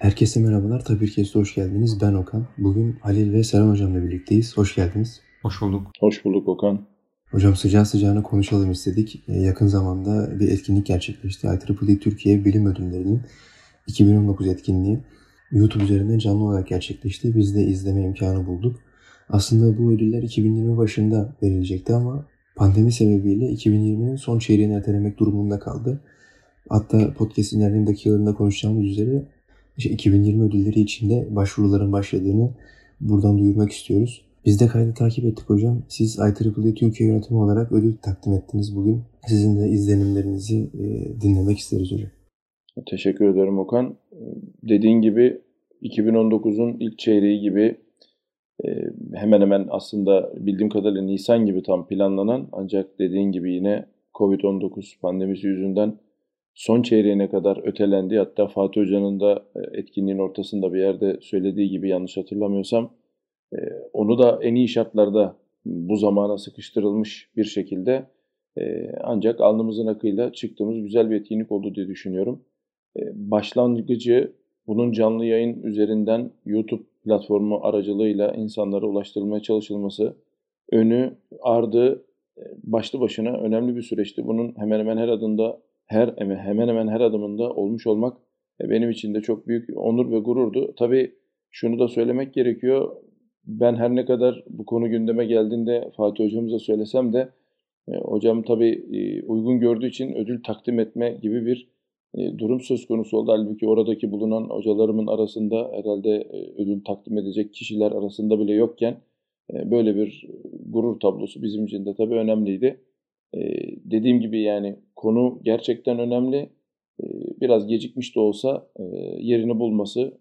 Herkese merhabalar. Tabii ki hoş geldiniz. Ben Okan. Bugün Halil ve Selam Hocam'la birlikteyiz. Hoş geldiniz. Hoş bulduk. Hoş bulduk Okan. Hocam sıcağı sıcağına konuşalım istedik. Ee, yakın zamanda bir etkinlik gerçekleşti. IEEE Türkiye Bilim Ödülleri'nin 2019 etkinliği YouTube üzerinden canlı olarak gerçekleşti. Biz de izleme imkanı bulduk. Aslında bu ödüller 2020 başında verilecekti ama pandemi sebebiyle 2020'nin son çeyreğini ertelemek durumunda kaldı. Hatta podcast'in ilerleyen dakikalarında konuşacağımız üzere işte 2020 ödülleri içinde başvuruların başladığını buradan duyurmak istiyoruz. Biz de kaydı takip ettik hocam. Siz IEEE Türkiye yönetimi olarak ödül takdim ettiniz bugün. Sizin de izlenimlerinizi e, dinlemek isteriz hocam. Teşekkür ederim Okan. Dediğin gibi 2019'un ilk çeyreği gibi e, hemen hemen aslında bildiğim kadarıyla Nisan gibi tam planlanan ancak dediğin gibi yine Covid-19 pandemisi yüzünden son çeyreğine kadar ötelendi. Hatta Fatih Hoca'nın da e, etkinliğin ortasında bir yerde söylediği gibi yanlış hatırlamıyorsam e, onu da en iyi şartlarda bu zamana sıkıştırılmış bir şekilde e, ancak alnımızın akıyla çıktığımız güzel bir etkinlik oldu diye düşünüyorum. Başlangıcı bunun canlı yayın üzerinden YouTube platformu aracılığıyla insanlara ulaştırılmaya çalışılması, önü, ardı başlı başına önemli bir süreçti. Bunun hemen hemen her adımda her hemen hemen her adımında olmuş olmak e, benim için de çok büyük onur ve gururdu. Tabii şunu da söylemek gerekiyor. Ben her ne kadar bu konu gündeme geldiğinde Fatih hocamıza söylesem de e, hocam tabii e, uygun gördüğü için ödül takdim etme gibi bir durum söz konusu oldu. Halbuki oradaki bulunan hocalarımın arasında herhalde ödül takdim edecek kişiler arasında bile yokken böyle bir gurur tablosu bizim için de tabii önemliydi. Dediğim gibi yani konu gerçekten önemli. Biraz gecikmiş de olsa yerini bulması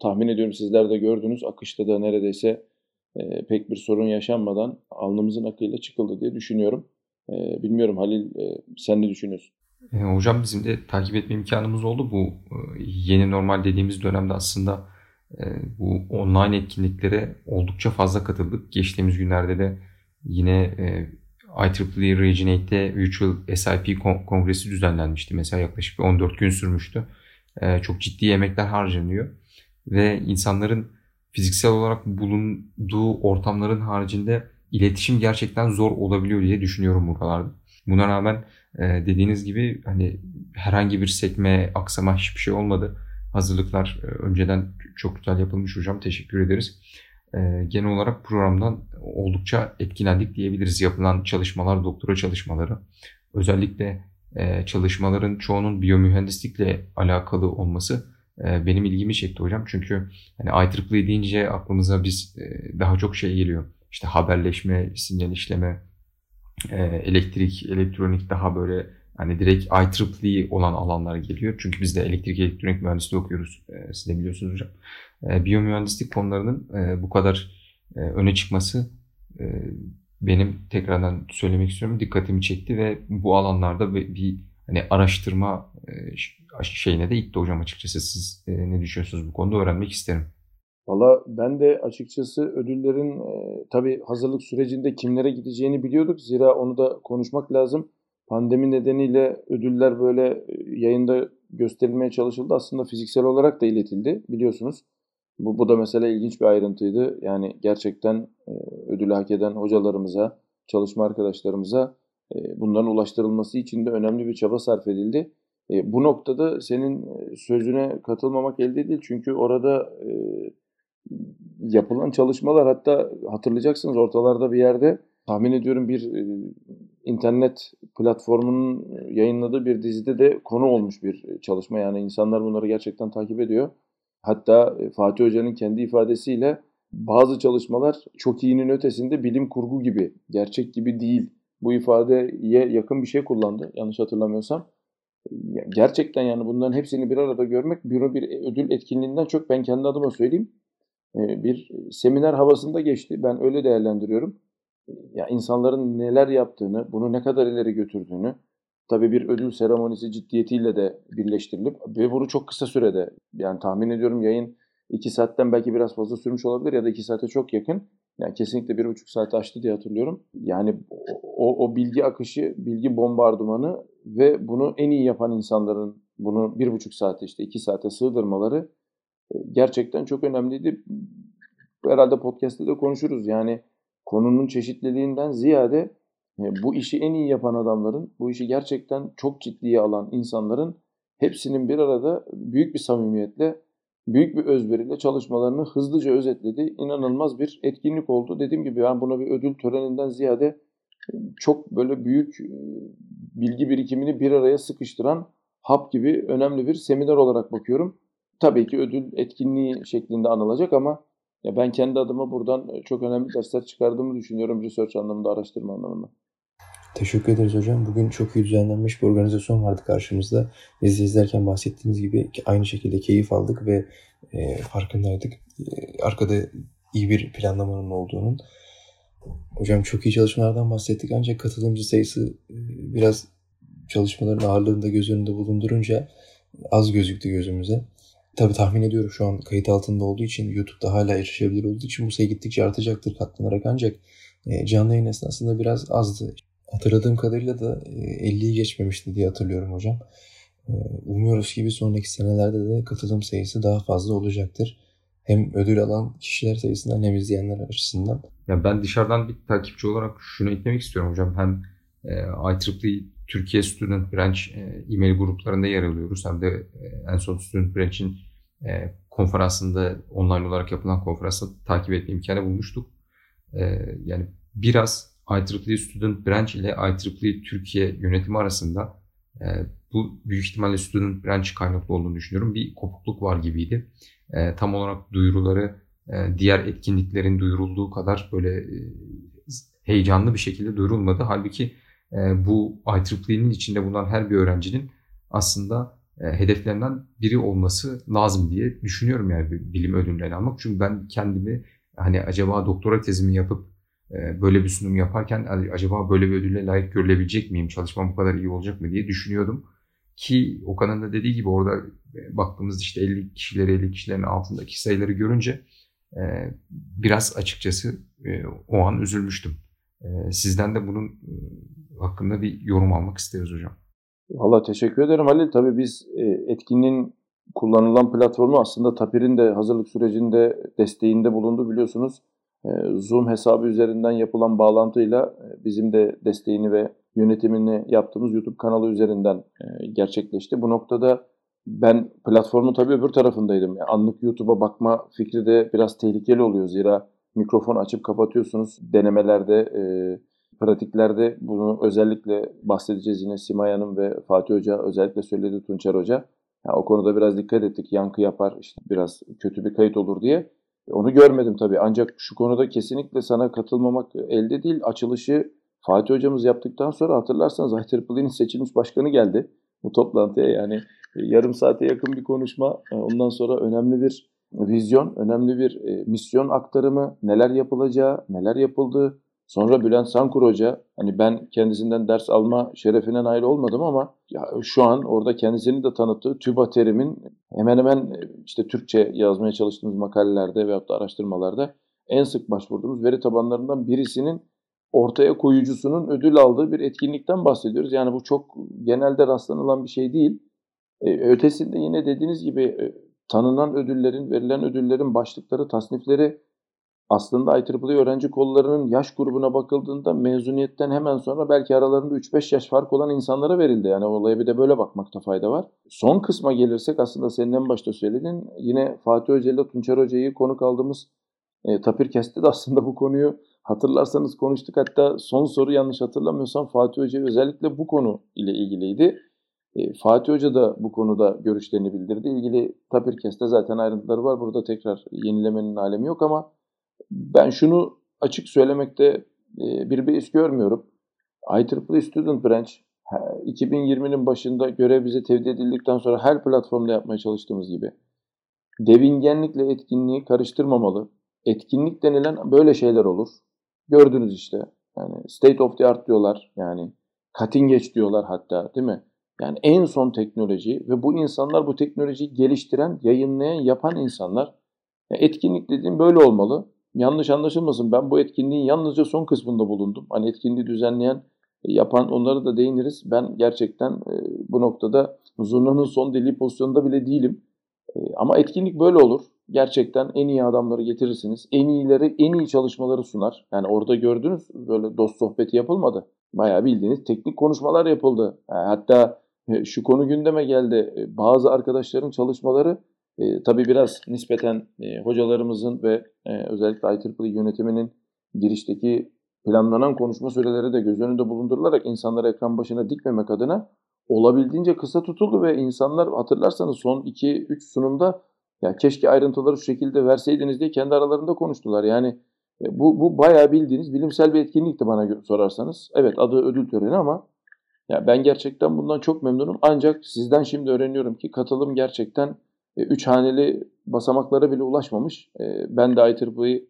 tahmin ediyorum sizler de gördünüz. Akışta da neredeyse pek bir sorun yaşanmadan alnımızın akıyla çıkıldı diye düşünüyorum. Bilmiyorum Halil sen ne düşünüyorsun? E, hocam bizim de takip etme imkanımız oldu. Bu yeni normal dediğimiz dönemde aslında bu online etkinliklere oldukça fazla katıldık. Geçtiğimiz günlerde de yine IEEE Region 8'te Virtual SIP kongresi düzenlenmişti. Mesela yaklaşık 14 gün sürmüştü. Ee, çok ciddi emekler harcanıyor. Ve insanların fiziksel olarak bulunduğu ortamların haricinde iletişim gerçekten zor olabiliyor diye düşünüyorum buralarda. Buna rağmen e, dediğiniz gibi hani herhangi bir sekme, aksama hiçbir şey olmadı. Hazırlıklar e, önceden çok güzel yapılmış hocam. Teşekkür ederiz e, genel olarak programdan oldukça etkilendik diyebiliriz. Yapılan çalışmalar, doktora çalışmaları. Özellikle e, çalışmaların çoğunun biyomühendislikle alakalı olması e, benim ilgimi çekti hocam. Çünkü hani IEEE deyince aklımıza biz e, daha çok şey geliyor. İşte haberleşme, sinyal işleme, e, elektrik, elektronik daha böyle hani direkt IEEE olan alanlar geliyor. Çünkü biz de elektrik elektronik mühendisliği okuyoruz. E, siz de biliyorsunuz hocam. E, biyomühendislik konularının e, bu kadar e, öne çıkması e, benim tekrardan söylemek istiyorum dikkatimi çekti ve bu alanlarda bir, hani araştırma şeyine de itti hocam açıkçası. Siz ne düşünüyorsunuz bu konuda öğrenmek isterim. Valla ben de açıkçası ödüllerin e, tabii hazırlık sürecinde kimlere gideceğini biliyorduk. Zira onu da konuşmak lazım. Pandemi nedeniyle ödüller böyle yayında gösterilmeye çalışıldı. Aslında fiziksel olarak da iletildi biliyorsunuz. Bu, bu da mesela ilginç bir ayrıntıydı. Yani gerçekten e, ödülü hak eden hocalarımıza, çalışma arkadaşlarımıza e, bunların ulaştırılması için de önemli bir çaba sarf edildi. E, bu noktada senin e, sözüne katılmamak elde değil. Çünkü orada e, yapılan çalışmalar hatta hatırlayacaksınız ortalarda bir yerde tahmin ediyorum bir e, internet platformunun yayınladığı bir dizide de konu olmuş bir çalışma. Yani insanlar bunları gerçekten takip ediyor. Hatta e, Fatih Hoca'nın kendi ifadesiyle bazı çalışmalar çok iyinin ötesinde bilim kurgu gibi, gerçek gibi değil. Bu ifadeye yakın bir şey kullandı yanlış hatırlamıyorsam. Gerçekten yani bunların hepsini bir arada görmek bir, bir ödül etkinliğinden çok ben kendi adıma söyleyeyim. E, bir seminer havasında geçti. Ben öyle değerlendiriyorum. Ya insanların neler yaptığını, bunu ne kadar ileri götürdüğünü, tabii bir ödül seremonisi ciddiyetiyle de birleştirilip ve bunu çok kısa sürede yani tahmin ediyorum yayın 2 saatten belki biraz fazla sürmüş olabilir ya da 2 saate çok yakın. Yani kesinlikle bir buçuk saat açtı diye hatırlıyorum. Yani o, o bilgi akışı, bilgi bombardımanı ve bunu en iyi yapan insanların bunu bir buçuk saate işte iki saate sığdırmaları gerçekten çok önemliydi. Herhalde podcast'te de konuşuruz. Yani konunun çeşitliliğinden ziyade bu işi en iyi yapan adamların, bu işi gerçekten çok ciddiye alan insanların hepsinin bir arada büyük bir samimiyetle, büyük bir özveriyle çalışmalarını hızlıca özetledi. İnanılmaz bir etkinlik oldu. Dediğim gibi ben buna bir ödül töreninden ziyade çok böyle büyük bilgi birikimini bir araya sıkıştıran hap gibi önemli bir seminer olarak bakıyorum. Tabii ki ödül etkinliği şeklinde anılacak ama ya ben kendi adıma buradan çok önemli dersler çıkardığımı düşünüyorum research anlamında, araştırma anlamında. Teşekkür ederiz hocam. Bugün çok iyi düzenlenmiş bir organizasyon vardı karşımızda. Biz izlerken bahsettiğiniz gibi aynı şekilde keyif aldık ve e, farkındaydık. E, arkada iyi bir planlamanın olduğunun. Hocam çok iyi çalışmalardan bahsettik ancak katılımcı sayısı e, biraz çalışmaların ağırlığında göz önünde bulundurunca az gözüktü gözümüze. Tabii tahmin ediyorum şu an kayıt altında olduğu için YouTube'da hala erişebilir olduğu için bu sayı gittikçe artacaktır katlanarak ancak e, canlı yayın esnasında biraz azdı. Hatırladığım kadarıyla da 50'yi e, geçmemişti diye hatırlıyorum hocam. E, umuyoruz ki bir sonraki senelerde de katılım sayısı daha fazla olacaktır. Hem ödül alan kişiler sayısından hem izleyenler açısından. Ya ben dışarıdan bir takipçi olarak şunu eklemek istiyorum hocam. Hem e, IEEE Türkiye Student Branch e-mail gruplarında yer alıyoruz. Hem de en son Student Branch'in konferansında online olarak yapılan konferansı takip etme imkanı bulmuştuk. Yani biraz IEEE Student Branch ile IEEE Türkiye yönetimi arasında e, bu büyük ihtimalle Student Branch kaynaklı olduğunu düşünüyorum. Bir kopukluk var gibiydi. E, tam olarak duyuruları e, diğer etkinliklerin duyurulduğu kadar böyle e, heyecanlı bir şekilde duyurulmadı. Halbuki e, bu IEEE'nin içinde bulunan her bir öğrencinin aslında e, hedeflerinden biri olması lazım diye düşünüyorum yani bilim ödüllerini almak. Çünkü ben kendimi hani acaba doktora tezimi yapıp böyle bir sunum yaparken acaba böyle bir ödülle layık görülebilecek miyim? Çalışmam bu kadar iyi olacak mı diye düşünüyordum. Ki Okan'ın da dediği gibi orada e, baktığımız işte 50 kişileri 50 kişilerin altındaki sayıları görünce e, biraz açıkçası e, o an üzülmüştüm. Sizden de bunun hakkında bir yorum almak isteriz hocam. Valla teşekkür ederim Halil. Tabii biz etkinliğin kullanılan platformu aslında Tapir'in de hazırlık sürecinde desteğinde bulundu biliyorsunuz. Ee, Zoom hesabı üzerinden yapılan bağlantıyla e, bizim de desteğini ve yönetimini yaptığımız YouTube kanalı üzerinden e, gerçekleşti. Bu noktada ben platformun tabii öbür tarafındaydım. anlık YouTube'a bakma fikri de biraz tehlikeli oluyor. Zira mikrofon açıp kapatıyorsunuz. Denemelerde, e, pratiklerde bunu özellikle bahsedeceğiz yine Simay Hanım ve Fatih Hoca özellikle söyledi Tunçer Hoca. Yani o konuda biraz dikkat ettik. Yankı yapar, işte biraz kötü bir kayıt olur diye. Onu görmedim tabii. Ancak şu konuda kesinlikle sana katılmamak elde değil. Açılışı Fatih hocamız yaptıktan sonra hatırlarsanız IEEE'nin seçilmiş başkanı geldi bu toplantıya. Yani e, yarım saate yakın bir konuşma. E, ondan sonra önemli bir vizyon, önemli bir e, misyon aktarımı, neler yapılacağı, neler yapıldığı. Sonra Bülent Sankur Hoca, hani ben kendisinden ders alma şerefine nail olmadım ama ya şu an orada kendisini de tanıttığı TÜBA terimin hemen hemen işte Türkçe yazmaya çalıştığımız makalelerde veyahut da araştırmalarda en sık başvurduğumuz veri tabanlarından birisinin ortaya koyucusunun ödül aldığı bir etkinlikten bahsediyoruz. Yani bu çok genelde rastlanılan bir şey değil. Ee, ötesinde yine dediğiniz gibi e, tanınan ödüllerin, verilen ödüllerin başlıkları, tasnifleri aslında IEEE öğrenci kollarının yaş grubuna bakıldığında mezuniyetten hemen sonra belki aralarında 3-5 yaş fark olan insanlara verildi. Yani olaya bir de böyle bakmakta fayda var. Son kısma gelirsek aslında senin en başta söylediğin yine Fatih Hoca ile Tunçer Hoca'yı konuk aldığımız e, Tapirkest'te de aslında bu konuyu hatırlarsanız konuştuk. Hatta son soru yanlış hatırlamıyorsam Fatih Hoca özellikle bu konu ile ilgiliydi. E, Fatih Hoca da bu konuda görüşlerini bildirdi. İlgili Tapirkest'te zaten ayrıntıları var. Burada tekrar yenilemenin alemi yok ama ben şunu açık söylemekte e, bir beis görmüyorum. IEEE Student Branch 2020'nin başında görev bize tevdi edildikten sonra her platformda yapmaya çalıştığımız gibi devingenlikle etkinliği karıştırmamalı. Etkinlik denilen böyle şeyler olur. Gördünüz işte. Yani state of the art diyorlar. Yani cutting edge diyorlar hatta değil mi? Yani en son teknoloji ve bu insanlar bu teknolojiyi geliştiren, yayınlayan, yapan insanlar. Yani etkinlik dediğim böyle olmalı yanlış anlaşılmasın ben bu etkinliğin yalnızca son kısmında bulundum. Hani etkinliği düzenleyen, e, yapan onları da değiniriz. Ben gerçekten e, bu noktada zurnanın son deliği pozisyonunda bile değilim. E, ama etkinlik böyle olur. Gerçekten en iyi adamları getirirsiniz. En iyileri, en iyi çalışmaları sunar. Yani orada gördünüz böyle dost sohbeti yapılmadı. Bayağı bildiğiniz teknik konuşmalar yapıldı. Hatta şu konu gündeme geldi. Bazı arkadaşların çalışmaları e, tabii biraz nispeten e, hocalarımızın ve e, özellikle IEEE yönetiminin girişteki planlanan konuşma süreleri de göz önünde bulundurularak insanları ekran başına dikmemek adına olabildiğince kısa tutuldu ve insanlar hatırlarsanız son 2-3 sunumda ya keşke ayrıntıları şu şekilde verseydiniz diye kendi aralarında konuştular. Yani e, bu, bu bayağı bildiğiniz bilimsel bir etkinlikti bana sorarsanız. Evet adı ödül töreni ama ya ben gerçekten bundan çok memnunum. Ancak sizden şimdi öğreniyorum ki katılım gerçekten 3 e, haneli basamaklara bile ulaşmamış. E, ben de IEEE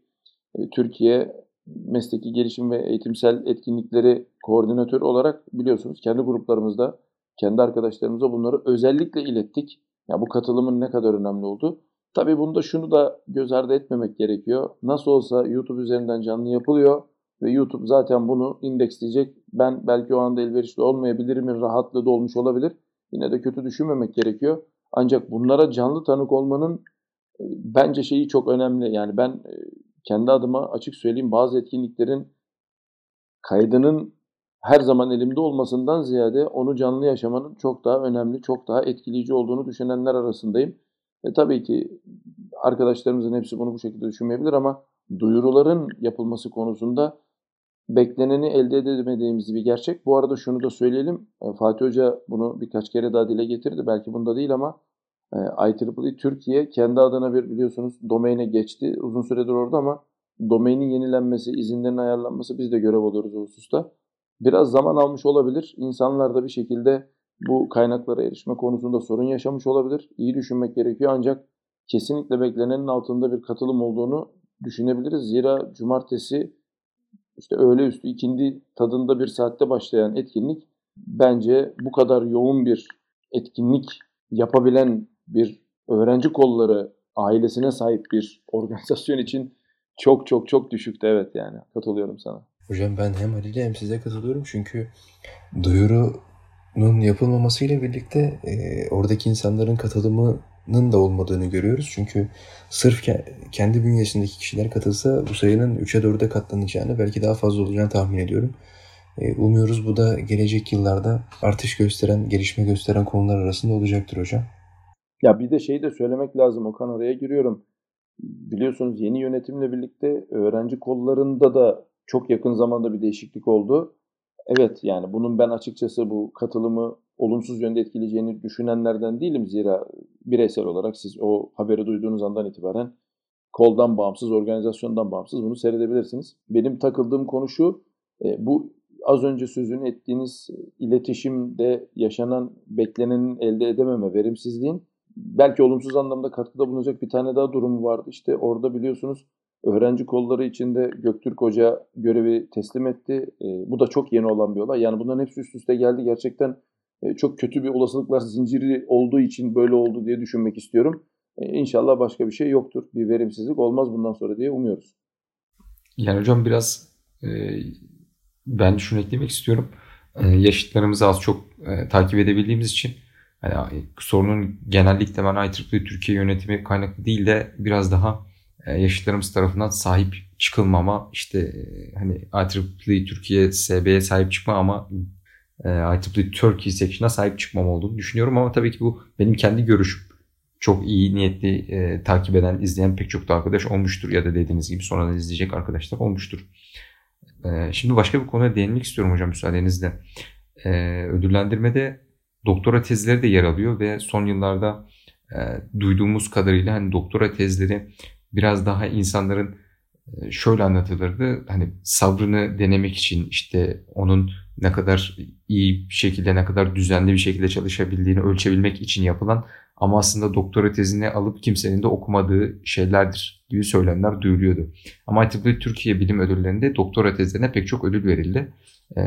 Türkiye mesleki gelişim ve eğitimsel etkinlikleri koordinatörü olarak biliyorsunuz kendi gruplarımızda, kendi arkadaşlarımıza bunları özellikle ilettik. Ya bu katılımın ne kadar önemli olduğu. Tabii bunda şunu da göz ardı etmemek gerekiyor. Nasıl olsa YouTube üzerinden canlı yapılıyor ve YouTube zaten bunu indeksleyecek. Ben belki o anda elverişli olmayabilirim, rahatlığı da olmuş olabilir. Yine de kötü düşünmemek gerekiyor. Ancak bunlara canlı tanık olmanın e, bence şeyi çok önemli. Yani ben e, kendi adıma açık söyleyeyim bazı etkinliklerin kaydının her zaman elimde olmasından ziyade onu canlı yaşamanın çok daha önemli, çok daha etkileyici olduğunu düşünenler arasındayım. E tabii ki arkadaşlarımızın hepsi bunu bu şekilde düşünmeyebilir ama duyuruların yapılması konusunda bekleneni elde edemediğimiz bir gerçek. Bu arada şunu da söyleyelim. E, Fatih Hoca bunu birkaç kere daha dile getirdi. Belki bunda değil ama e, IEEE Türkiye kendi adına bir biliyorsunuz domaine geçti. Uzun süredir orada ama domainin yenilenmesi, izinlerin ayarlanması biz de görev alıyoruz o hususta. Biraz zaman almış olabilir. İnsanlar da bir şekilde bu kaynaklara erişme konusunda sorun yaşamış olabilir. İyi düşünmek gerekiyor ancak kesinlikle beklenenin altında bir katılım olduğunu düşünebiliriz. Zira cumartesi işte öğle üstü ikindi tadında bir saatte başlayan etkinlik bence bu kadar yoğun bir etkinlik yapabilen bir öğrenci kolları ailesine sahip bir organizasyon için çok çok çok düşüktü evet yani katılıyorum sana. Hocam ben hem Halil'e hem size katılıyorum çünkü duyurunun yapılmamasıyla birlikte e, oradaki insanların katılımının da olmadığını görüyoruz. Çünkü sırf ke- kendi bünyesindeki kişiler katılsa bu sayının 3'e 4'e katlanacağını belki daha fazla olacağını tahmin ediyorum. E, umuyoruz bu da gelecek yıllarda artış gösteren, gelişme gösteren konular arasında olacaktır hocam. Ya bir de şeyi de söylemek lazım Okan oraya giriyorum. Biliyorsunuz yeni yönetimle birlikte öğrenci kollarında da çok yakın zamanda bir değişiklik oldu. Evet yani bunun ben açıkçası bu katılımı olumsuz yönde etkileyeceğini düşünenlerden değilim. Zira bireysel olarak siz o haberi duyduğunuz andan itibaren koldan bağımsız, organizasyondan bağımsız bunu seyredebilirsiniz. Benim takıldığım konu şu, e, bu az önce sözünü ettiğiniz iletişimde yaşanan beklenenin elde edememe, verimsizliğin belki olumsuz anlamda katkıda bulunacak bir tane daha durumu vardı. İşte orada biliyorsunuz öğrenci kolları içinde Göktürk Hoca görevi teslim etti. E, bu da çok yeni olan bir olay. Yani bunların hepsi üst üste geldi. Gerçekten e, çok kötü bir olasılıklar zinciri olduğu için böyle oldu diye düşünmek istiyorum. E, inşallah başka bir şey yoktur. Bir verimsizlik olmaz bundan sonra diye umuyoruz. Yani hocam biraz e, ben şunu eklemek istiyorum. E, yaşıtlarımızı az çok e, takip edebildiğimiz için yani sorunun genellikle ben IEEE Türkiye yönetimi kaynaklı değil de biraz daha e, yaşıtlarımız tarafından sahip çıkılmama işte e, hani IEEE Türkiye SB'ye sahip çıkma ama IEEE Turkey section'a sahip çıkmam olduğunu düşünüyorum ama tabii ki bu benim kendi görüşüm. Çok iyi niyetli e, takip eden, izleyen pek çok da arkadaş olmuştur ya da dediğiniz gibi sonradan izleyecek arkadaşlar olmuştur. E, şimdi başka bir konuya değinmek istiyorum hocam müsaadenizle. E, ödüllendirmede doktora tezleri de yer alıyor ve son yıllarda e, duyduğumuz kadarıyla hani doktora tezleri biraz daha insanların e, şöyle anlatılırdı. Hani sabrını denemek için işte onun ne kadar iyi bir şekilde ne kadar düzenli bir şekilde çalışabildiğini ölçebilmek için yapılan ama aslında doktora tezini alıp kimsenin de okumadığı şeylerdir gibi söylemler duyuluyordu. Ama IEEE Türkiye Bilim Ödülleri'nde doktora tezlerine pek çok ödül verildi. Ee,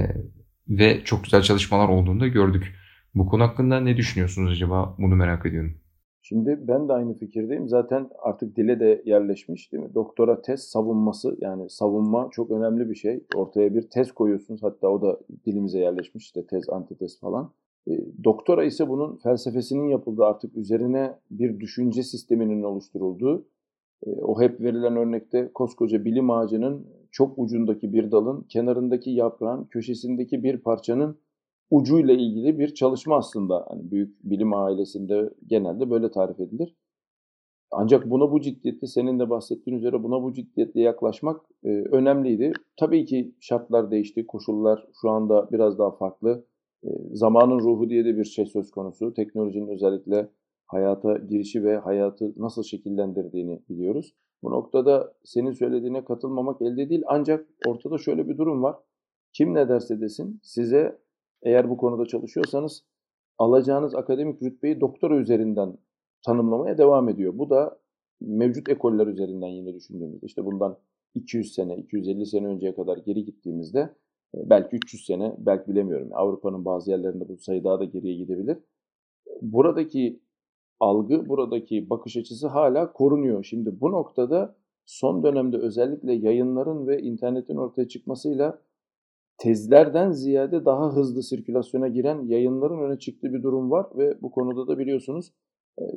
ve çok güzel çalışmalar olduğunu da gördük. Bu konu hakkında ne düşünüyorsunuz acaba? Bunu merak ediyorum. Şimdi ben de aynı fikirdeyim. Zaten artık dile de yerleşmiş değil mi? Doktora tez savunması yani savunma çok önemli bir şey. Ortaya bir tez koyuyorsunuz. Hatta o da dilimize yerleşmiş işte tez, antitez falan. E, doktora ise bunun felsefesinin yapıldığı artık üzerine bir düşünce sisteminin oluşturulduğu e, o hep verilen örnekte koskoca bilim ağacının çok ucundaki bir dalın, kenarındaki yaprağın, köşesindeki bir parçanın ucuyla ilgili bir çalışma aslında. Hani büyük bilim ailesinde genelde böyle tarif edilir. Ancak buna bu ciddiyette, senin de bahsettiğin üzere buna bu ciddiyetle yaklaşmak e, önemliydi. Tabii ki şartlar değişti, koşullar şu anda biraz daha farklı. E, zamanın ruhu diye de bir şey söz konusu. Teknolojinin özellikle hayata girişi ve hayatı nasıl şekillendirdiğini biliyoruz. Bu noktada senin söylediğine katılmamak elde değil. Ancak ortada şöyle bir durum var. Kim ne derse desin size eğer bu konuda çalışıyorsanız alacağınız akademik rütbeyi doktora üzerinden tanımlamaya devam ediyor. Bu da mevcut ekoller üzerinden yine düşündüğümüzde işte bundan 200 sene, 250 sene önceye kadar geri gittiğimizde e, belki 300 sene, belki bilemiyorum. Avrupa'nın bazı yerlerinde bu sayı daha da geriye gidebilir. Buradaki algı, buradaki bakış açısı hala korunuyor. Şimdi bu noktada son dönemde özellikle yayınların ve internetin ortaya çıkmasıyla tezlerden ziyade daha hızlı sirkülasyona giren yayınların öne çıktığı bir durum var ve bu konuda da biliyorsunuz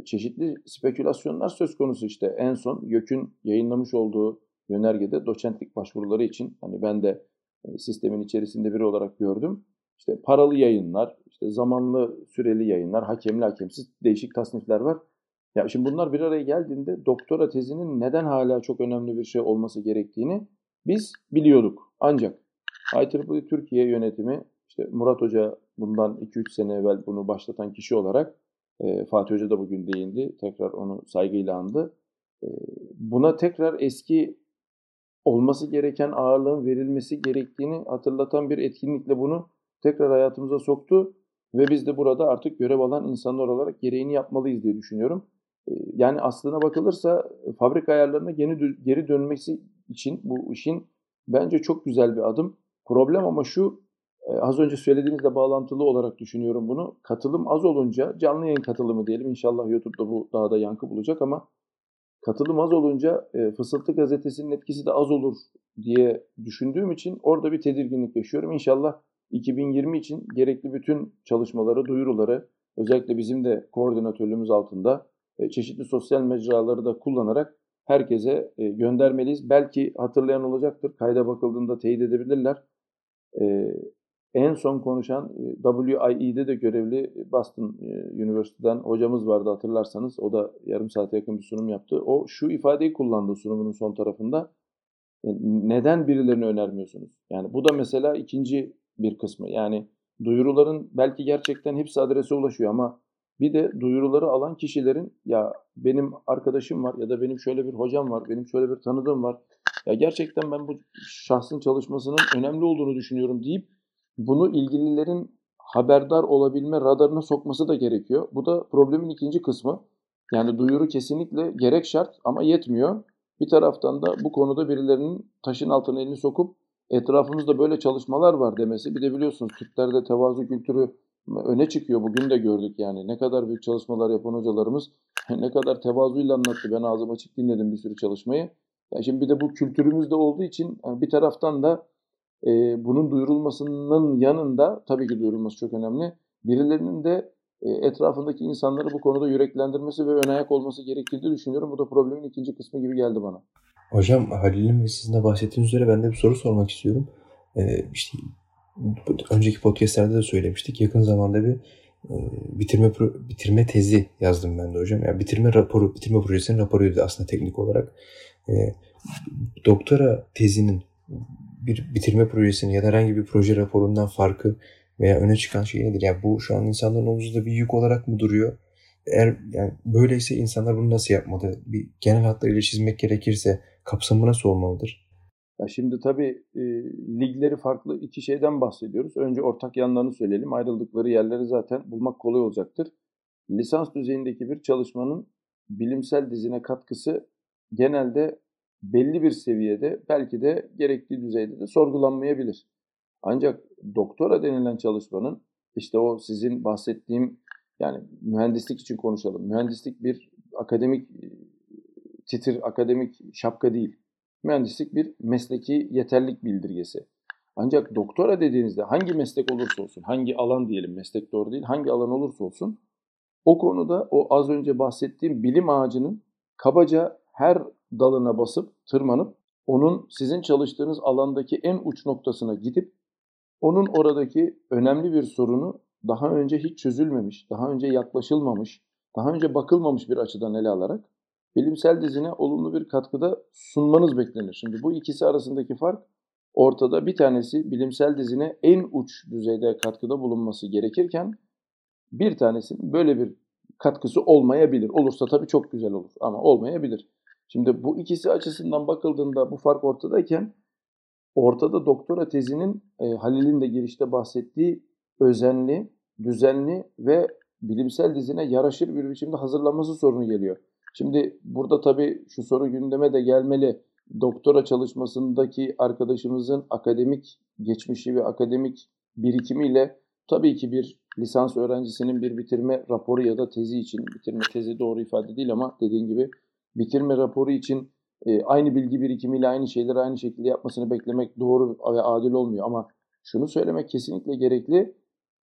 çeşitli spekülasyonlar söz konusu işte. En son YÖK'ün yayınlamış olduğu yönergede doçentlik başvuruları için hani ben de sistemin içerisinde biri olarak gördüm. İşte paralı yayınlar, işte zamanlı süreli yayınlar, hakemli hakemsiz değişik tasnifler var. Ya şimdi bunlar bir araya geldiğinde doktora tezinin neden hala çok önemli bir şey olması gerektiğini biz biliyorduk. Ancak IEEE Türkiye yönetimi işte Murat Hoca bundan 2-3 sene evvel bunu başlatan kişi olarak e, Fatih Hoca da bugün değindi. Tekrar onu saygıyla andı. E, buna tekrar eski olması gereken ağırlığın verilmesi gerektiğini hatırlatan bir etkinlikle bunu tekrar hayatımıza soktu ve biz de burada artık görev alan insanlar olarak gereğini yapmalıyız diye düşünüyorum. E, yani aslına bakılırsa fabrika ayarlarına geri, geri dönmesi için bu işin bence çok güzel bir adım. Problem ama şu, e, az önce söylediğinizle bağlantılı olarak düşünüyorum bunu. Katılım az olunca, canlı yayın katılımı diyelim, inşallah YouTube'da bu daha da yankı bulacak ama katılım az olunca e, Fısıltı Gazetesi'nin etkisi de az olur diye düşündüğüm için orada bir tedirginlik yaşıyorum. İnşallah 2020 için gerekli bütün çalışmaları, duyuruları, özellikle bizim de koordinatörlüğümüz altında e, çeşitli sosyal mecraları da kullanarak herkese e, göndermeliyiz. Belki hatırlayan olacaktır, kayda bakıldığında teyit edebilirler. E, en son konuşan WIE'de de görevli Boston Üniversiteden hocamız vardı hatırlarsanız. O da yarım saate yakın bir sunum yaptı. O şu ifadeyi kullandı sunumunun son tarafında. Neden birilerini önermiyorsunuz? Yani bu da mesela ikinci bir kısmı. Yani duyuruların belki gerçekten hepsi adrese ulaşıyor ama bir de duyuruları alan kişilerin ya benim arkadaşım var ya da benim şöyle bir hocam var, benim şöyle bir tanıdığım var. Ya gerçekten ben bu şahsın çalışmasının önemli olduğunu düşünüyorum deyip bunu ilgililerin haberdar olabilme radarına sokması da gerekiyor. Bu da problemin ikinci kısmı. Yani duyuru kesinlikle gerek şart ama yetmiyor. Bir taraftan da bu konuda birilerinin taşın altına elini sokup etrafımızda böyle çalışmalar var demesi. Bir de biliyorsunuz Türklerde tevazu kültürü öne çıkıyor. Bugün de gördük yani. Ne kadar büyük çalışmalar yapan hocalarımız ne kadar tevazuyla anlattı. Ben ağzım açık dinledim bir sürü çalışmayı. Yani şimdi bir de bu kültürümüzde olduğu için yani bir taraftan da e, bunun duyurulmasının yanında tabii ki duyurulması çok önemli. Birilerinin de e, etrafındaki insanları bu konuda yüreklendirmesi ve ön ayak olması gerektiğini düşünüyorum. Bu da problemin ikinci kısmı gibi geldi bana. Hocam Halil'in ve sizin de bahsettiğiniz üzere ben de bir soru sormak istiyorum. Ee, işte önceki podcastlerde de söylemiştik. Yakın zamanda bir e, bitirme bitirme tezi yazdım ben de hocam. Yani bitirme raporu, bitirme projesinin raporuydu aslında teknik olarak. E, doktora tezinin bir bitirme projesinin ya da herhangi bir proje raporundan farkı veya öne çıkan şey nedir? Yani bu şu an insanların omuzunda bir yük olarak mı duruyor? Eğer yani böyleyse insanlar bunu nasıl yapmalı? Bir genel hatlarıyla çizmek gerekirse kapsamı nasıl olmalıdır? Ya şimdi tabii e, ligleri farklı iki şeyden bahsediyoruz. Önce ortak yanlarını söyleyelim. Ayrıldıkları yerleri zaten bulmak kolay olacaktır. Lisans düzeyindeki bir çalışmanın bilimsel dizine katkısı genelde belli bir seviyede belki de gerektiği düzeyde de sorgulanmayabilir. Ancak doktora denilen çalışmanın işte o sizin bahsettiğim yani mühendislik için konuşalım. Mühendislik bir akademik titir, akademik şapka değil. Mühendislik bir mesleki yeterlik bildirgesi. Ancak doktora dediğinizde hangi meslek olursa olsun, hangi alan diyelim, meslek doğru değil, hangi alan olursa olsun o konuda o az önce bahsettiğim bilim ağacının kabaca her dalına basıp tırmanıp onun sizin çalıştığınız alandaki en uç noktasına gidip onun oradaki önemli bir sorunu daha önce hiç çözülmemiş, daha önce yaklaşılmamış, daha önce bakılmamış bir açıdan ele alarak bilimsel dizine olumlu bir katkıda sunmanız beklenir. Şimdi bu ikisi arasındaki fark ortada. Bir tanesi bilimsel dizine en uç düzeyde katkıda bulunması gerekirken bir tanesinin böyle bir katkısı olmayabilir. Olursa tabii çok güzel olur ama olmayabilir. Şimdi bu ikisi açısından bakıldığında bu fark ortadayken ortada doktora tezinin e, Halil'in de girişte bahsettiği özenli, düzenli ve bilimsel dizine yaraşır bir biçimde hazırlanması sorunu geliyor. Şimdi burada tabii şu soru gündeme de gelmeli. Doktora çalışmasındaki arkadaşımızın akademik geçmişi ve akademik birikimiyle tabii ki bir lisans öğrencisinin bir bitirme raporu ya da tezi için, bitirme tezi doğru ifade değil ama dediğin gibi bitirme raporu için e, aynı bilgi birikimiyle aynı şeyleri aynı şekilde yapmasını beklemek doğru ve adil olmuyor. Ama şunu söylemek kesinlikle gerekli.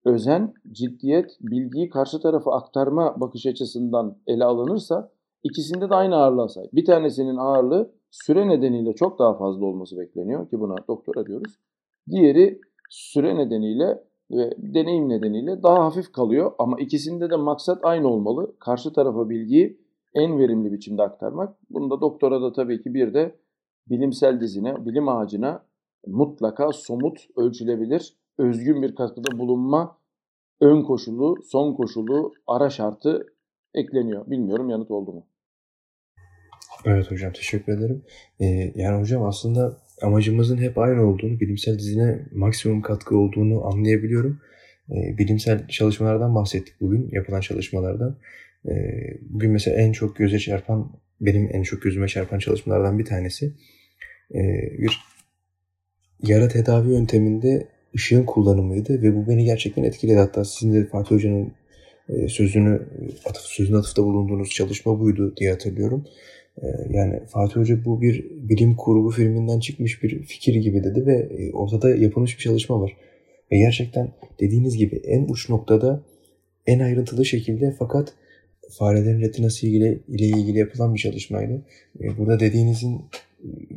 Özen, ciddiyet, bilgiyi karşı tarafa aktarma bakış açısından ele alınırsa ikisinde de aynı ağırlığa sahip. Bir tanesinin ağırlığı süre nedeniyle çok daha fazla olması bekleniyor ki buna doktora diyoruz. Diğeri süre nedeniyle ve deneyim nedeniyle daha hafif kalıyor ama ikisinde de maksat aynı olmalı. Karşı tarafa bilgiyi en verimli biçimde aktarmak. Bunda doktora da tabii ki bir de bilimsel dizine, bilim ağacına mutlaka somut, ölçülebilir, özgün bir katkıda bulunma ön koşulu, son koşulu, ara şartı ekleniyor. Bilmiyorum yanıt oldu mu? Evet hocam teşekkür ederim. Ee, yani hocam aslında amacımızın hep aynı olduğunu, bilimsel dizine maksimum katkı olduğunu anlayabiliyorum. Ee, bilimsel çalışmalardan bahsettik bugün, yapılan çalışmalardan. Ee, bugün mesela en çok göze çarpan, benim en çok gözüme çarpan çalışmalardan bir tanesi ee, bir yara tedavi yönteminde ışığın kullanımıydı ve bu beni gerçekten etkiledi. Hatta sizin de Fatih Hoca'nın e, sözünü atıf, sözün atıfta bulunduğunuz çalışma buydu diye hatırlıyorum. Ee, yani Fatih Hoca bu bir bilim kurgu filminden çıkmış bir fikir gibi dedi ve e, ortada yapılmış bir çalışma var. Ve gerçekten dediğiniz gibi en uç noktada en ayrıntılı şekilde fakat farelerin retinası ile, ile ilgili yapılan bir çalışmaydı. Burada dediğinizin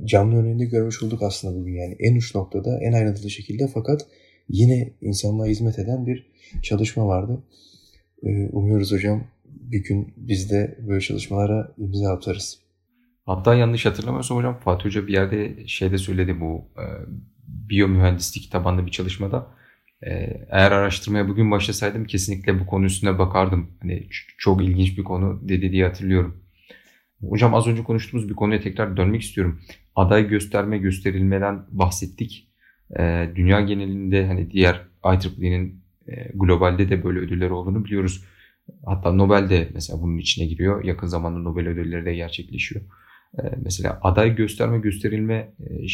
canlı örneğinde görmüş olduk aslında bugün yani en uç noktada en ayrıntılı şekilde fakat yine insanlığa hizmet eden bir çalışma vardı. Ee, umuyoruz hocam bir gün biz de böyle çalışmalara imza atarız. Hatta yanlış hatırlamıyorsam hocam Fatih Hoca bir yerde şeyde söyledi bu e, biyomühendislik tabanlı bir çalışmada. E, eğer araştırmaya bugün başlasaydım kesinlikle bu konu üstüne bakardım. Hani çok ilginç bir konu dedi diye hatırlıyorum. Hocam az önce konuştuğumuz bir konuya tekrar dönmek istiyorum. Aday gösterme gösterilmeden bahsettik. E, dünya genelinde hani diğer IEEE'nin e, globalde de böyle ödüller olduğunu biliyoruz. Hatta Nobel de mesela bunun içine giriyor. Yakın zamanda Nobel ödülleri de gerçekleşiyor. Ee, mesela aday gösterme gösterilme e,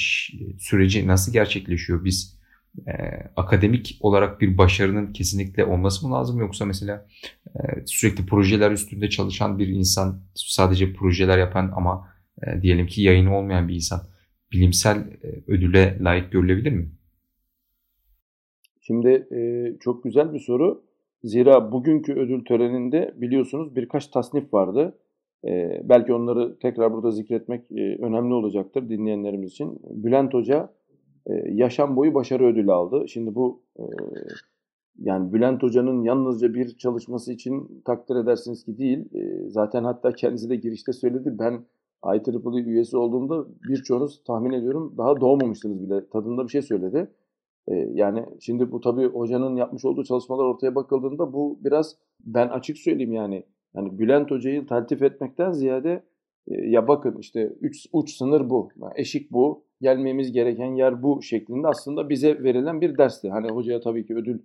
süreci nasıl gerçekleşiyor? Biz e, akademik olarak bir başarının kesinlikle olması mı lazım yoksa mesela e, sürekli projeler üstünde çalışan bir insan sadece projeler yapan ama e, diyelim ki yayını olmayan bir insan bilimsel e, ödüle layık görülebilir mi? Şimdi e, çok güzel bir soru. Zira bugünkü ödül töreninde biliyorsunuz birkaç tasnif vardı. E, belki onları tekrar burada zikretmek e, önemli olacaktır dinleyenlerimiz için. Bülent Hoca yaşam boyu başarı ödülü aldı. Şimdi bu yani Bülent Hoca'nın yalnızca bir çalışması için takdir edersiniz ki değil. Zaten hatta kendisi de girişte söyledi. Ben IEEE üyesi olduğumda birçoğunuz tahmin ediyorum daha doğmamıştınız bile. Tadında bir şey söyledi. Yani şimdi bu tabii hocanın yapmış olduğu çalışmalar ortaya bakıldığında bu biraz ben açık söyleyeyim yani yani Bülent Hoca'yı taltif etmekten ziyade ya bakın işte üç, uç sınır bu, eşik bu, gelmemiz gereken yer bu şeklinde aslında bize verilen bir dersti. Hani hocaya tabii ki ödül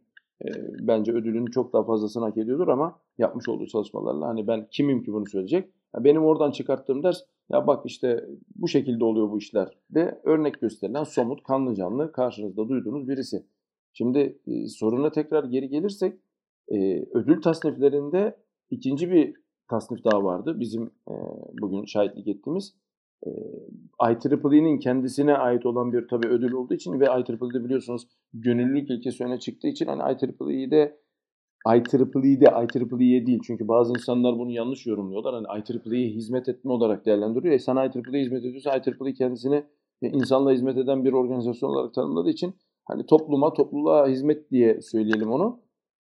e, bence ödülünün çok daha fazlasını hak ediyordur ama yapmış olduğu çalışmalarla hani ben kimim ki bunu söyleyecek. Benim oradan çıkarttığım ders ya bak işte bu şekilde oluyor bu işler de örnek gösterilen somut kanlı canlı karşınızda duyduğunuz birisi. Şimdi e, soruna tekrar geri gelirsek e, ödül tasniflerinde İkinci bir tasnif daha vardı bizim bugün şahitlik ettiğimiz. E, IEEE'nin kendisine ait olan bir tabii ödül olduğu için ve IEEE'de biliyorsunuz gönüllülük ilkesi öne çıktığı için hani IEEE'de IEEE'de IEEE'ye değil çünkü bazı insanlar bunu yanlış yorumluyorlar. Hani IEEE'ye hizmet etme olarak değerlendiriyor. E sen IEEE'ye hizmet ediyorsa IEEE kendisini insanla hizmet eden bir organizasyon olarak tanımladığı için hani topluma, topluluğa hizmet diye söyleyelim onu.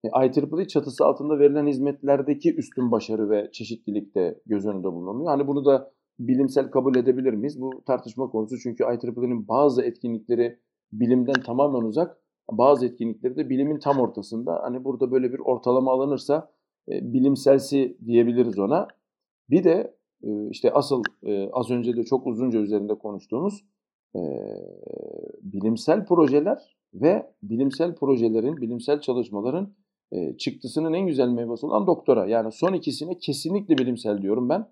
E, IEEE çatısı altında verilen hizmetlerdeki üstün başarı ve çeşitlilik de göz önünde bulunuyor. Hani bunu da bilimsel kabul edebilir miyiz? Bu tartışma konusu çünkü IEEE'nin bazı etkinlikleri bilimden tamamen uzak, bazı etkinlikleri de bilimin tam ortasında. Hani burada böyle bir ortalama alınırsa e, bilimselsi diyebiliriz ona. Bir de e, işte asıl e, az önce de çok uzunca üzerinde konuştuğumuz e, bilimsel projeler ve bilimsel projelerin, bilimsel çalışmaların e, çıktısının en güzel meyvesi olan doktora. Yani son ikisine kesinlikle bilimsel diyorum ben.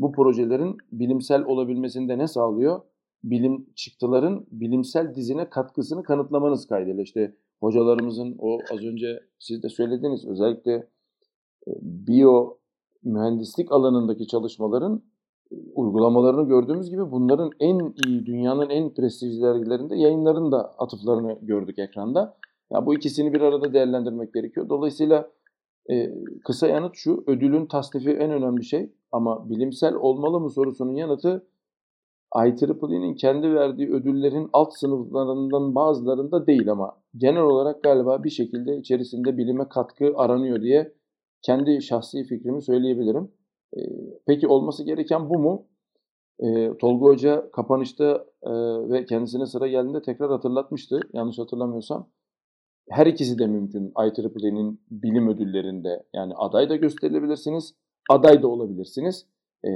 Bu projelerin bilimsel olabilmesinde ne sağlıyor? Bilim çıktıların bilimsel dizine katkısını kanıtlamanız kaydıyla. İşte hocalarımızın o az önce siz de söylediniz özellikle e, biyo mühendislik alanındaki çalışmaların uygulamalarını gördüğümüz gibi bunların en iyi, dünyanın en prestijli dergilerinde yayınların da atıflarını gördük ekranda. Ya bu ikisini bir arada değerlendirmek gerekiyor. Dolayısıyla e, kısa yanıt şu, ödülün tasnifi en önemli şey ama bilimsel olmalı mı sorusunun yanıtı IEEE'nin kendi verdiği ödüllerin alt sınıflarından bazılarında değil ama genel olarak galiba bir şekilde içerisinde bilime katkı aranıyor diye kendi şahsi fikrimi söyleyebilirim. E, peki olması gereken bu mu? E, Tolga Hoca kapanışta e, ve kendisine sıra geldiğinde tekrar hatırlatmıştı yanlış hatırlamıyorsam. Her ikisi de mümkün IEEE'nin bilim ödüllerinde. Yani aday da gösterilebilirsiniz, aday da olabilirsiniz. E,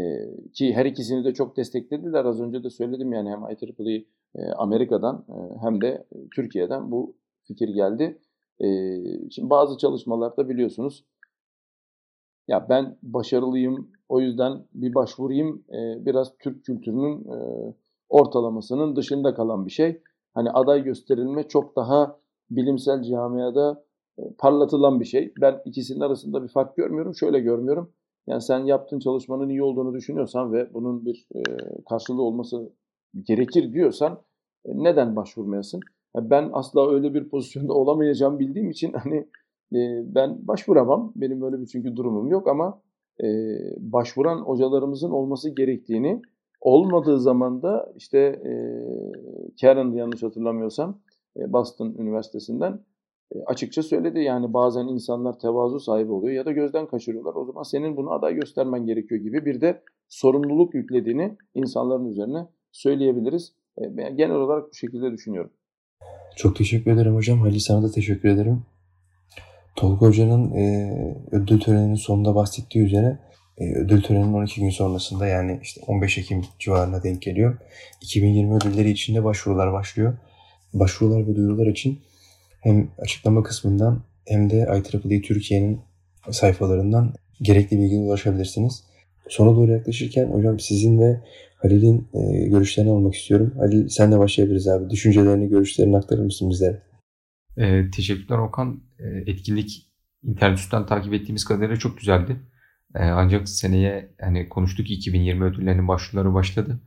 ki her ikisini de çok desteklediler. Az önce de söyledim yani hem IEEE e, Amerika'dan e, hem de Türkiye'den bu fikir geldi. E, şimdi bazı çalışmalarda biliyorsunuz ya ben başarılıyım o yüzden bir başvurayım e, biraz Türk kültürünün e, ortalamasının dışında kalan bir şey. Hani aday gösterilme çok daha bilimsel camiada e, parlatılan bir şey. Ben ikisinin arasında bir fark görmüyorum. Şöyle görmüyorum. Yani sen yaptığın çalışmanın iyi olduğunu düşünüyorsan ve bunun bir e, karşılığı olması gerekir diyorsan e, neden başvurmayasın? Ben asla öyle bir pozisyonda olamayacağım bildiğim için hani ben başvuramam. Benim böyle bir çünkü durumum yok ama başvuran hocalarımızın olması gerektiğini olmadığı zaman da işte Karen yanlış hatırlamıyorsam Boston Üniversitesi'nden açıkça söyledi. Yani bazen insanlar tevazu sahibi oluyor ya da gözden kaçırıyorlar. O zaman senin bunu aday göstermen gerekiyor gibi bir de sorumluluk yüklediğini insanların üzerine söyleyebiliriz. Ben genel olarak bu şekilde düşünüyorum. Çok teşekkür ederim hocam. Halil sana da teşekkür ederim. Tolga Hoca'nın e, ödül töreninin sonunda bahsettiği üzere e, ödül töreninin 12 gün sonrasında yani işte 15 Ekim civarına denk geliyor. 2020 ödülleri için de başvurular başlıyor. Başvurular ve duyurular için hem açıklama kısmından hem de IEEE Türkiye'nin sayfalarından gerekli bilgiye ulaşabilirsiniz. Sona doğru yaklaşırken hocam sizin ve Halil'in e, görüşlerini almak istiyorum. Halil sen de başlayabiliriz abi. Düşüncelerini, görüşlerini aktarır mısın bizlere? E, teşekkürler Okan. E, etkinlik internet üstten takip ettiğimiz kadarıyla çok güzeldi. E, ancak seneye hani konuştuk 2020 ödüllerinin başvuruları başladı.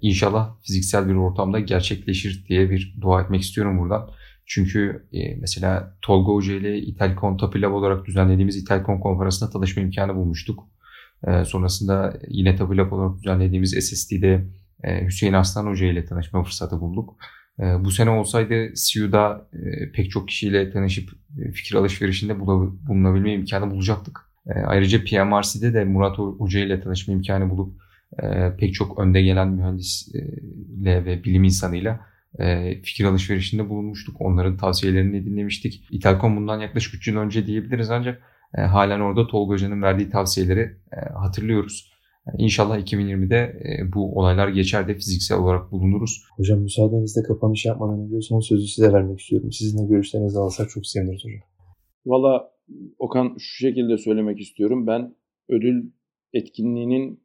İnşallah fiziksel bir ortamda gerçekleşir diye bir dua etmek istiyorum buradan. Çünkü e, mesela Tolga Hoca ile İtalkon Tapilav olarak düzenlediğimiz İtalkon konferansında tanışma imkanı bulmuştuk. E, sonrasında yine Tapilav olarak düzenlediğimiz SSD'de e, Hüseyin Aslan Hoca ile tanışma fırsatı bulduk. Ee, bu sene olsaydı CU'da e, pek çok kişiyle tanışıp e, fikir alışverişinde bulunabilme imkanı bulacaktık. E, ayrıca PMRC'de de Murat Hoca ile tanışma imkanı bulup pek çok önde gelen mühendisle ve bilim insanıyla fikir alışverişinde bulunmuştuk. Onların tavsiyelerini dinlemiştik. İtalkom bundan yaklaşık 3 yıl önce diyebiliriz ancak halen orada Tolga Hoca'nın verdiği tavsiyeleri hatırlıyoruz. İnşallah 2020'de e, bu olaylar geçer de fiziksel olarak bulunuruz. Hocam müsaadenizle kapanış yapmadan önce son sözü size vermek istiyorum. Sizin de görüşlerinizi alırsak çok seviniriz hocam. Valla Okan şu şekilde söylemek istiyorum. Ben ödül etkinliğinin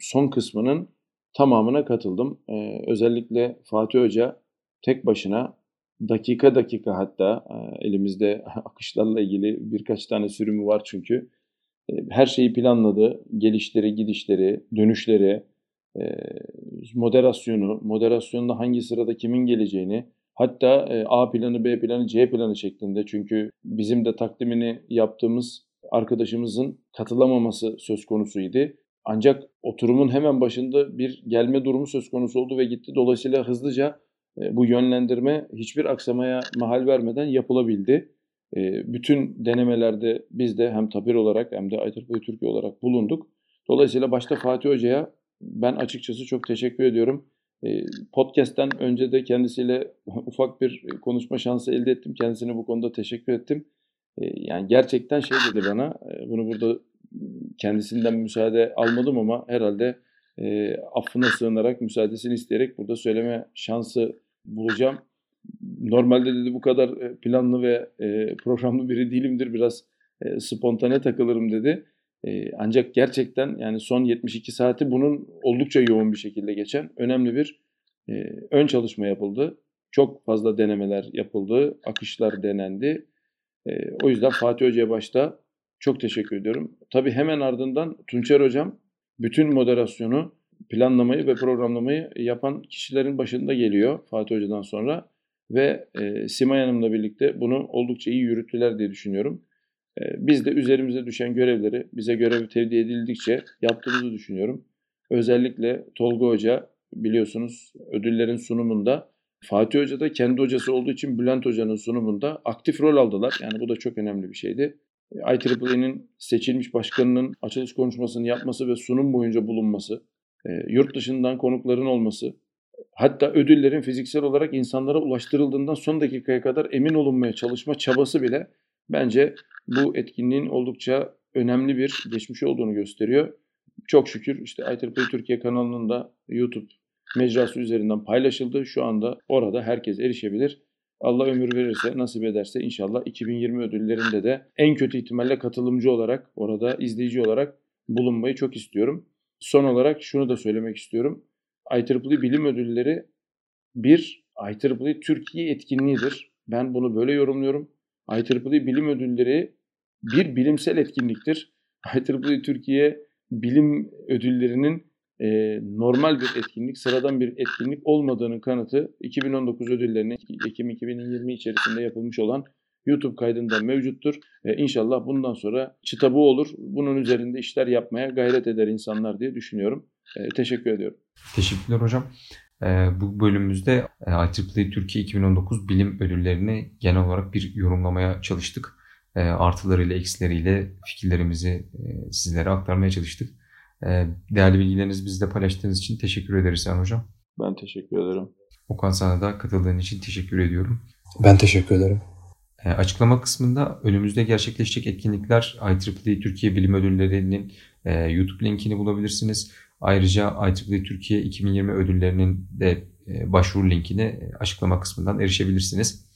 son kısmının tamamına katıldım. Ee, özellikle Fatih Hoca tek başına dakika dakika hatta elimizde akışlarla ilgili birkaç tane sürümü var çünkü her şeyi planladı. Gelişleri, gidişleri, dönüşleri, moderasyonu, moderasyonda hangi sırada kimin geleceğini, hatta A planı, B planı, C planı şeklinde çünkü bizim de takdimini yaptığımız arkadaşımızın katılamaması söz konusuydu. Ancak oturumun hemen başında bir gelme durumu söz konusu oldu ve gitti. Dolayısıyla hızlıca bu yönlendirme hiçbir aksamaya mahal vermeden yapılabildi. Bütün denemelerde biz de hem Tapir olarak hem de IEEE Türkiye olarak bulunduk. Dolayısıyla başta Fatih Hoca'ya ben açıkçası çok teşekkür ediyorum. Podcast'ten önce de kendisiyle ufak bir konuşma şansı elde ettim. Kendisine bu konuda teşekkür ettim. Yani gerçekten şey dedi bana, bunu burada kendisinden müsaade almadım ama herhalde affına sığınarak, müsaadesini isteyerek burada söyleme şansı bulacağım. Normalde dedi bu kadar planlı ve programlı biri değilimdir. Biraz spontane takılırım dedi. Ancak gerçekten yani son 72 saati bunun oldukça yoğun bir şekilde geçen önemli bir ön çalışma yapıldı. Çok fazla denemeler yapıldı, akışlar denendi. O yüzden Fatih Hoca'ya başta çok teşekkür ediyorum. Tabii hemen ardından Tunçer Hocam bütün moderasyonu, planlamayı ve programlamayı yapan kişilerin başında geliyor Fatih Hoca'dan sonra. Ve e, Simay Hanım'la birlikte bunu oldukça iyi yürüttüler diye düşünüyorum. Biz de üzerimize düşen görevleri bize görev tevdi edildikçe yaptığımızı düşünüyorum. Özellikle Tolga Hoca biliyorsunuz ödüllerin sunumunda Fatih Hoca da kendi hocası olduğu için Bülent Hoca'nın sunumunda aktif rol aldılar. Yani bu da çok önemli bir şeydi. IEEE'nin seçilmiş başkanının açılış konuşmasını yapması ve sunum boyunca bulunması, yurt dışından konukların olması, hatta ödüllerin fiziksel olarak insanlara ulaştırıldığından son dakikaya kadar emin olunmaya çalışma çabası bile bence bu etkinliğin oldukça önemli bir geçmiş olduğunu gösteriyor. Çok şükür işte IEEE Türkiye kanalının da YouTube mecrası üzerinden paylaşıldı. Şu anda orada herkes erişebilir. Allah ömür verirse, nasip ederse inşallah 2020 ödüllerinde de en kötü ihtimalle katılımcı olarak, orada izleyici olarak bulunmayı çok istiyorum. Son olarak şunu da söylemek istiyorum. IEEE bilim ödülleri bir IEEE Türkiye etkinliğidir. Ben bunu böyle yorumluyorum. IEEE bilim ödülleri bir bilimsel etkinliktir. IEEE Türkiye bilim ödüllerinin e, normal bir etkinlik, sıradan bir etkinlik olmadığının kanıtı 2019 ödüllerinin Ekim 2020 içerisinde yapılmış olan YouTube kaydında mevcuttur. E, inşallah bundan sonra çıta bu olur. Bunun üzerinde işler yapmaya gayret eder insanlar diye düşünüyorum. E, teşekkür ediyorum. Teşekkürler hocam. Bu bölümümüzde IEEE Türkiye 2019 bilim ödüllerini genel olarak bir yorumlamaya çalıştık. Artılarıyla, eksileriyle fikirlerimizi sizlere aktarmaya çalıştık. Değerli bilgilerinizi bizle paylaştığınız için teşekkür ederiz Sen Hocam. Ben teşekkür ederim. Okan sana da katıldığın için teşekkür ediyorum. Ben teşekkür ederim. Açıklama kısmında önümüzde gerçekleşecek etkinlikler IEEE Türkiye Bilim Ödülleri'nin YouTube linkini bulabilirsiniz. Ayrıca IEEE Türkiye 2020 ödüllerinin de başvuru linkini açıklama kısmından erişebilirsiniz.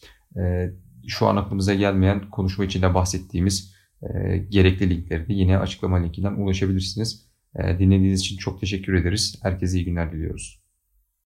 Şu an aklımıza gelmeyen konuşma içinde bahsettiğimiz gerekli linkleri de yine açıklama linkinden ulaşabilirsiniz. Dinlediğiniz için çok teşekkür ederiz. Herkese iyi günler diliyoruz.